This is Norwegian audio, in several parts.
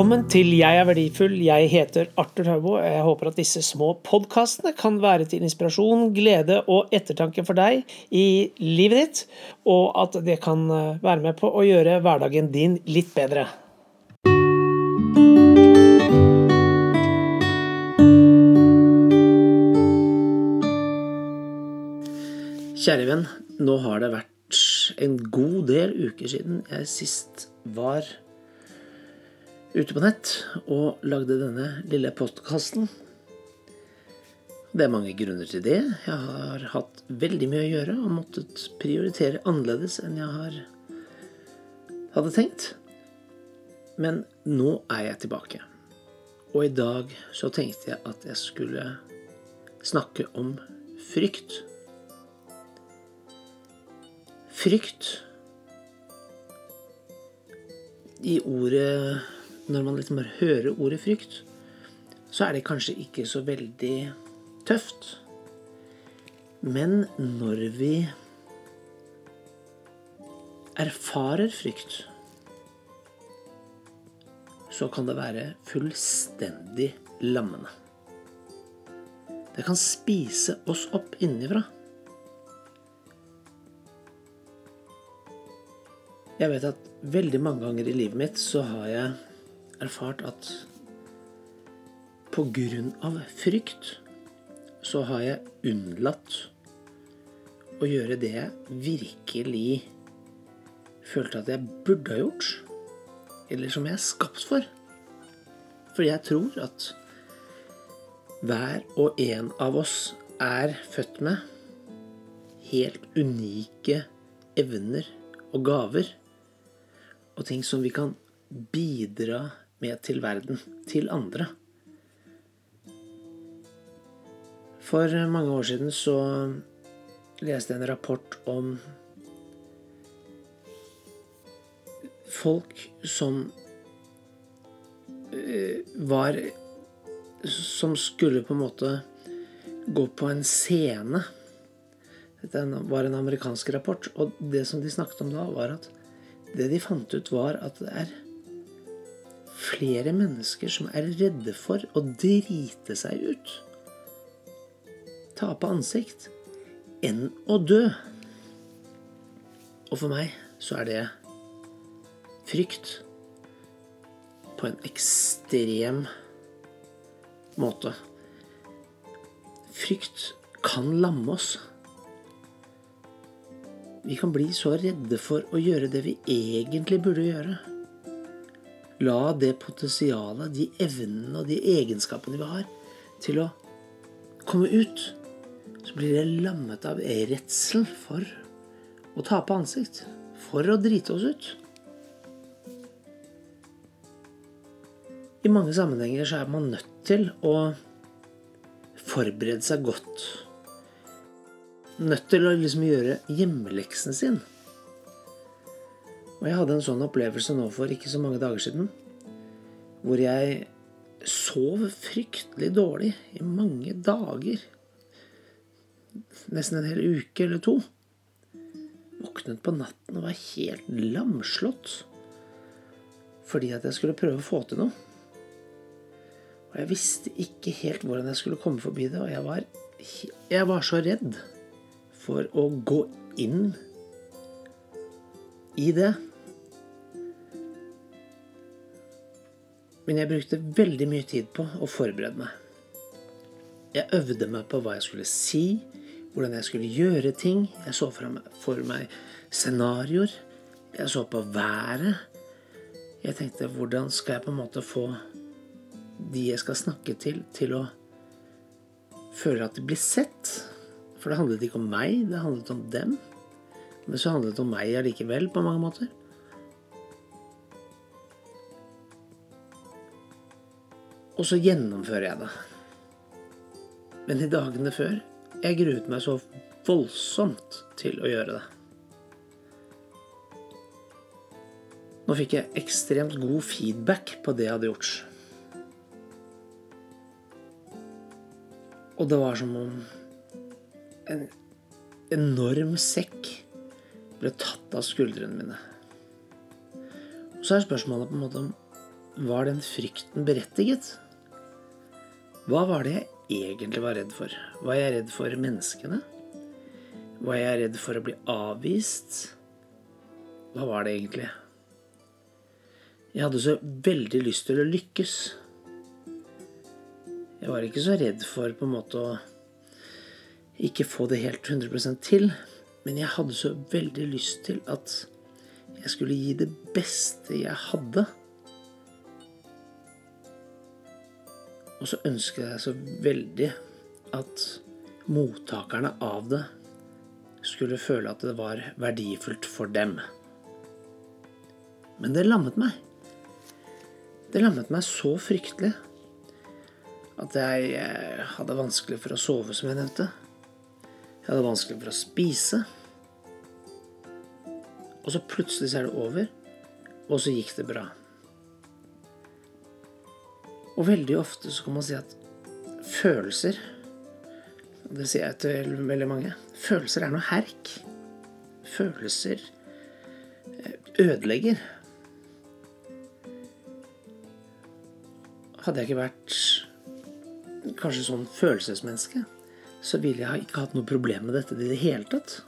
Velkommen til Jeg er verdifull. Jeg heter Arthur Haubo. Jeg håper at disse små podkastene kan være til inspirasjon, glede og ettertanke for deg i livet ditt, og at det kan eh, være med på å gjøre hverdagen din litt bedre. Kjære venn, nå har det vært en god del uker siden jeg sist var ute på nett og lagde denne lille postkassen. Det er mange grunner til det. Jeg har hatt veldig mye å gjøre og måttet prioritere annerledes enn jeg har hadde tenkt. Men nå er jeg tilbake. Og i dag så tenkte jeg at jeg skulle snakke om frykt. Frykt i ordet når man liksom bare hører ordet frykt, så er det kanskje ikke så veldig tøft. Men når vi erfarer frykt, så kan det være fullstendig lammende. Det kan spise oss opp innenfra. Jeg vet at veldig mange ganger i livet mitt så har jeg erfart at på grunn av frykt så har jeg unnlatt å gjøre det jeg virkelig følte at jeg burde ha gjort. Eller som jeg er skapt for. Fordi jeg tror at hver og en av oss er født med helt unike evner og gaver. Og ting som vi kan bidra med til verden, til andre. For mange år siden så leste jeg en rapport om folk som eh, var Som skulle på en måte gå på en scene. Dette var en amerikansk rapport. Og det som de snakket om da, var at det de fant ut, var at det er flere mennesker som er redde for å drite seg ut, tape ansikt, enn å dø. Og for meg så er det frykt på en ekstrem måte. Frykt kan lamme oss. Vi kan bli så redde for å gjøre det vi egentlig burde gjøre. La det potensialet, de evnene og de egenskapene vi har, til å komme ut. Så blir det lammet av redselen for å tape ansikt. For å drite oss ut. I mange sammenhenger så er man nødt til å forberede seg godt. Nødt til å liksom gjøre hjemmeleksen sin. Og jeg hadde en sånn opplevelse nå for ikke så mange dager siden. Hvor jeg sov fryktelig dårlig i mange dager. Nesten en hel uke eller to. Våknet på natten og var helt lamslått. Fordi at jeg skulle prøve å få til noe. Og jeg visste ikke helt hvordan jeg skulle komme forbi det. Og jeg var, jeg var så redd for å gå inn i det. Men jeg brukte veldig mye tid på å forberede meg. Jeg øvde meg på hva jeg skulle si, hvordan jeg skulle gjøre ting. Jeg så for meg scenarioer. Jeg så på været. Jeg tenkte hvordan skal jeg på en måte få de jeg skal snakke til, til å føle at de blir sett? For det handlet ikke om meg, det handlet om dem. Men så handlet det om meg allikevel, på mange måter. Og så gjennomfører jeg det. Men i dagene før jeg gruet meg så voldsomt til å gjøre det. Nå fikk jeg ekstremt god feedback på det jeg hadde gjort. Og det var som om en enorm sekk ble tatt av skuldrene mine. Og så er spørsmålet på en måte om var den frykten berettiget? Hva var det jeg egentlig var redd for? Var jeg redd for menneskene? Var jeg redd for å bli avvist? Hva var det egentlig? Jeg hadde så veldig lyst til å lykkes. Jeg var ikke så redd for på en måte å ikke få det helt 100 til, men jeg hadde så veldig lyst til at jeg skulle gi det beste jeg hadde. Og så ønsket jeg så veldig at mottakerne av det skulle føle at det var verdifullt for dem. Men det lammet meg. Det lammet meg så fryktelig at jeg eh, hadde vanskelig for å sove, som jeg nevnte. Jeg hadde vanskelig for å spise. Og så plutselig så er det over, og så gikk det bra. Og veldig ofte så kan man si at følelser Det sier jeg til veldig mange. Følelser er noe herk. Følelser eh, ødelegger. Hadde jeg ikke vært kanskje sånn følelsesmenneske, så ville jeg ikke hatt noe problem med dette i det hele tatt.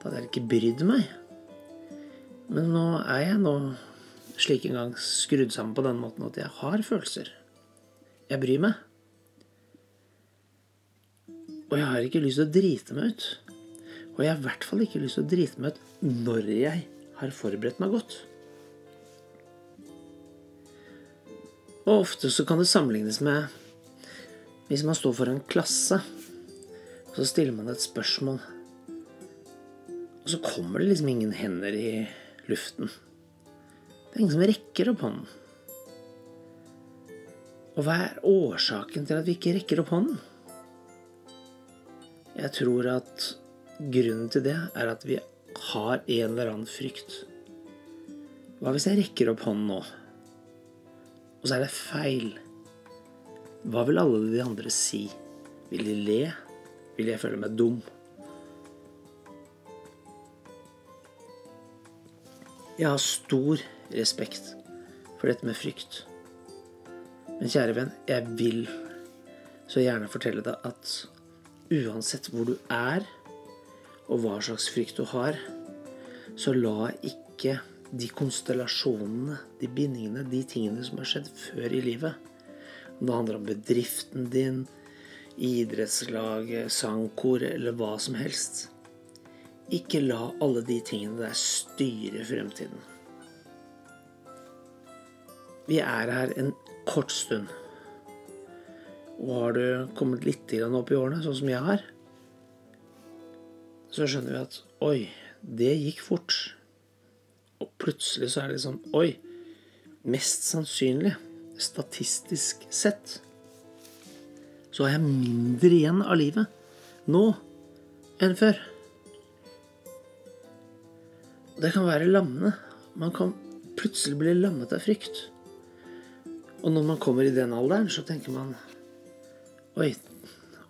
Da hadde jeg ikke brydd meg. Men nå er jeg nå slik en gang skrudd sammen på den måten at jeg har følelser. Jeg bryr meg. Og jeg har ikke lyst til å drite meg ut. Og jeg har i hvert fall ikke lyst til å drite meg ut når jeg har forberedt meg godt. Og ofte så kan det sammenlignes med hvis man står foran klasse, og så stiller man et spørsmål og så kommer det liksom ingen hender i luften. Det er ingen som rekker opp hånden. Og hva er årsaken til at vi ikke rekker opp hånden? Jeg tror at grunnen til det er at vi har en eller annen frykt. Hva hvis jeg rekker opp hånden nå, og så er det feil? Hva vil alle de andre si? Vil de le? Vil jeg føle meg dum? Jeg har stor respekt for dette med frykt. Men kjære venn, jeg vil så gjerne fortelle deg at uansett hvor du er, og hva slags frykt du har, så la ikke de konstellasjonene, de bindingene, de tingene som har skjedd før i livet Om det handler om bedriften din, idrettslaget, sangkor eller hva som helst ikke la alle de tingene der styre fremtiden. Vi er her en kort stund. Og har du kommet litt opp i årene, sånn som jeg har, så skjønner vi at oi, det gikk fort. Og plutselig så er det liksom Oi, mest sannsynlig, statistisk sett, så har jeg mindre igjen av livet nå enn før. Det kan være lammende. Man kan plutselig bli lammet av frykt. Og når man kommer i den alderen, så tenker man Oi,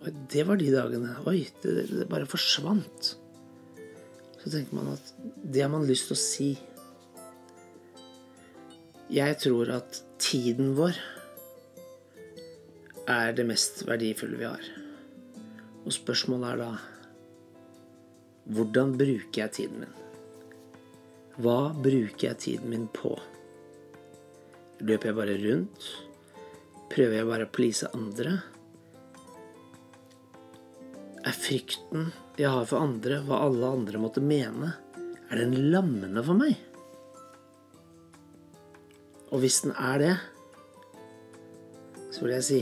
oi det var de dagene. Oi, det, det, bare forsvant. Så tenker man at det har man lyst til å si. Jeg tror at tiden vår er det mest verdifulle vi har. Og spørsmålet er da hvordan bruker jeg tiden min? Hva bruker jeg tiden min på? Løper jeg bare rundt? Prøver jeg bare å please andre? Er frykten jeg har for andre, hva alle andre måtte mene, er den lammende for meg? Og hvis den er det, så vil jeg si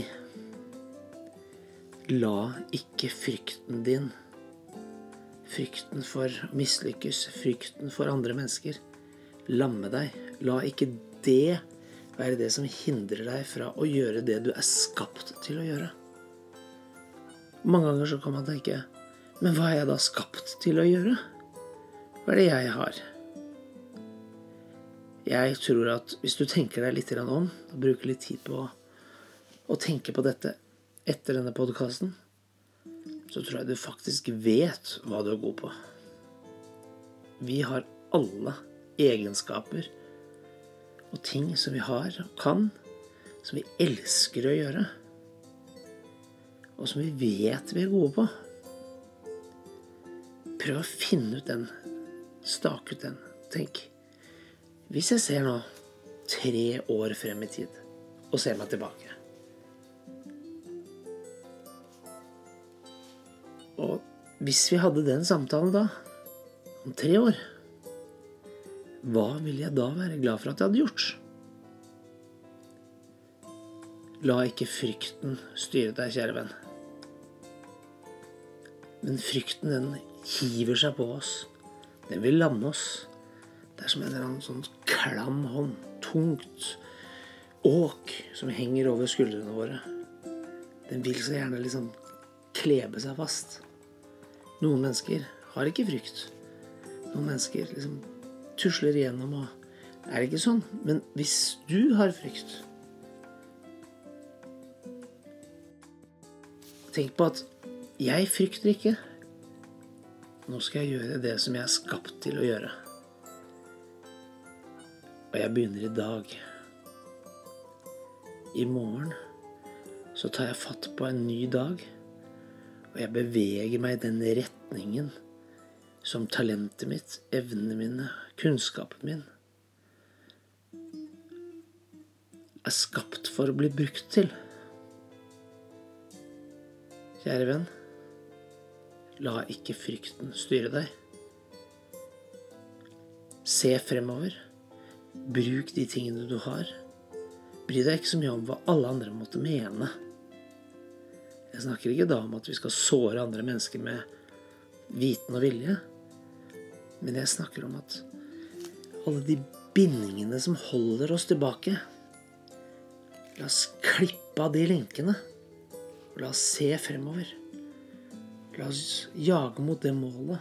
La ikke frykten din Frykten for å mislykkes, frykten for andre mennesker. Lamme deg. La ikke det være det som hindrer deg fra å gjøre det du er skapt til å gjøre. Mange ganger så kan man tenke Men hva er jeg da skapt til å gjøre? Hva er det jeg har? Jeg tror at hvis du tenker deg litt om, og bruker litt tid på å tenke på dette etter denne podkasten, så tror jeg du faktisk vet hva du er god på. Vi har alle egenskaper og ting som vi har og kan, som vi elsker å gjøre, og som vi vet vi er gode på. Prøv å finne ut den. Stake ut den. Tenk. Hvis jeg ser nå tre år frem i tid og ser meg tilbake Og hvis vi hadde den samtalen da, om tre år, hva ville jeg da være glad for at jeg hadde gjort? La ikke frykten styre deg, kjære venn. Men frykten, den hiver seg på oss. Den vil lamme oss. Det er som en eller annen sånn klam hånd. Tungt åk som henger over skuldrene våre. Den vil så gjerne liksom klebe seg fast. Noen mennesker har ikke frykt. Noen mennesker liksom tusler igjennom og Er det ikke sånn? Men hvis du har frykt Tenk på at jeg frykter ikke. Nå skal jeg gjøre det som jeg er skapt til å gjøre. Og jeg begynner i dag. I morgen så tar jeg fatt på en ny dag. Og jeg beveger meg i den retningen som talentet mitt, evnene mine, kunnskapen min er skapt for å bli brukt til. Kjære venn, la ikke frykten styre deg. Se fremover. Bruk de tingene du har. Bry deg ikke så mye om hva alle andre måtte mene. Jeg snakker ikke da om at vi skal såre andre mennesker med viten og vilje. Men jeg snakker om at alle de bindingene som holder oss tilbake La oss klippe av de linkene. Og la oss se fremover. La oss jage mot det målet.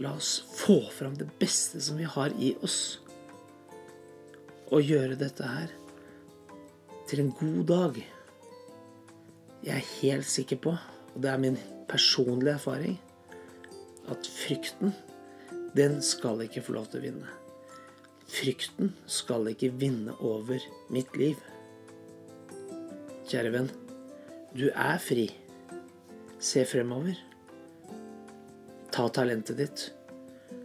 La oss få fram det beste som vi har i oss. Og gjøre dette her til en god dag. Jeg er helt sikker på, og det er min personlige erfaring, at frykten, den skal ikke få lov til å vinne. Frykten skal ikke vinne over mitt liv. Kjære venn, du er fri. Se fremover. Ta talentet ditt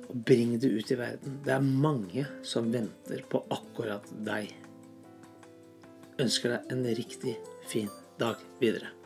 og bring det ut i verden. Det er mange som venter på akkurat deg. Ønsker deg en riktig fin dag videre.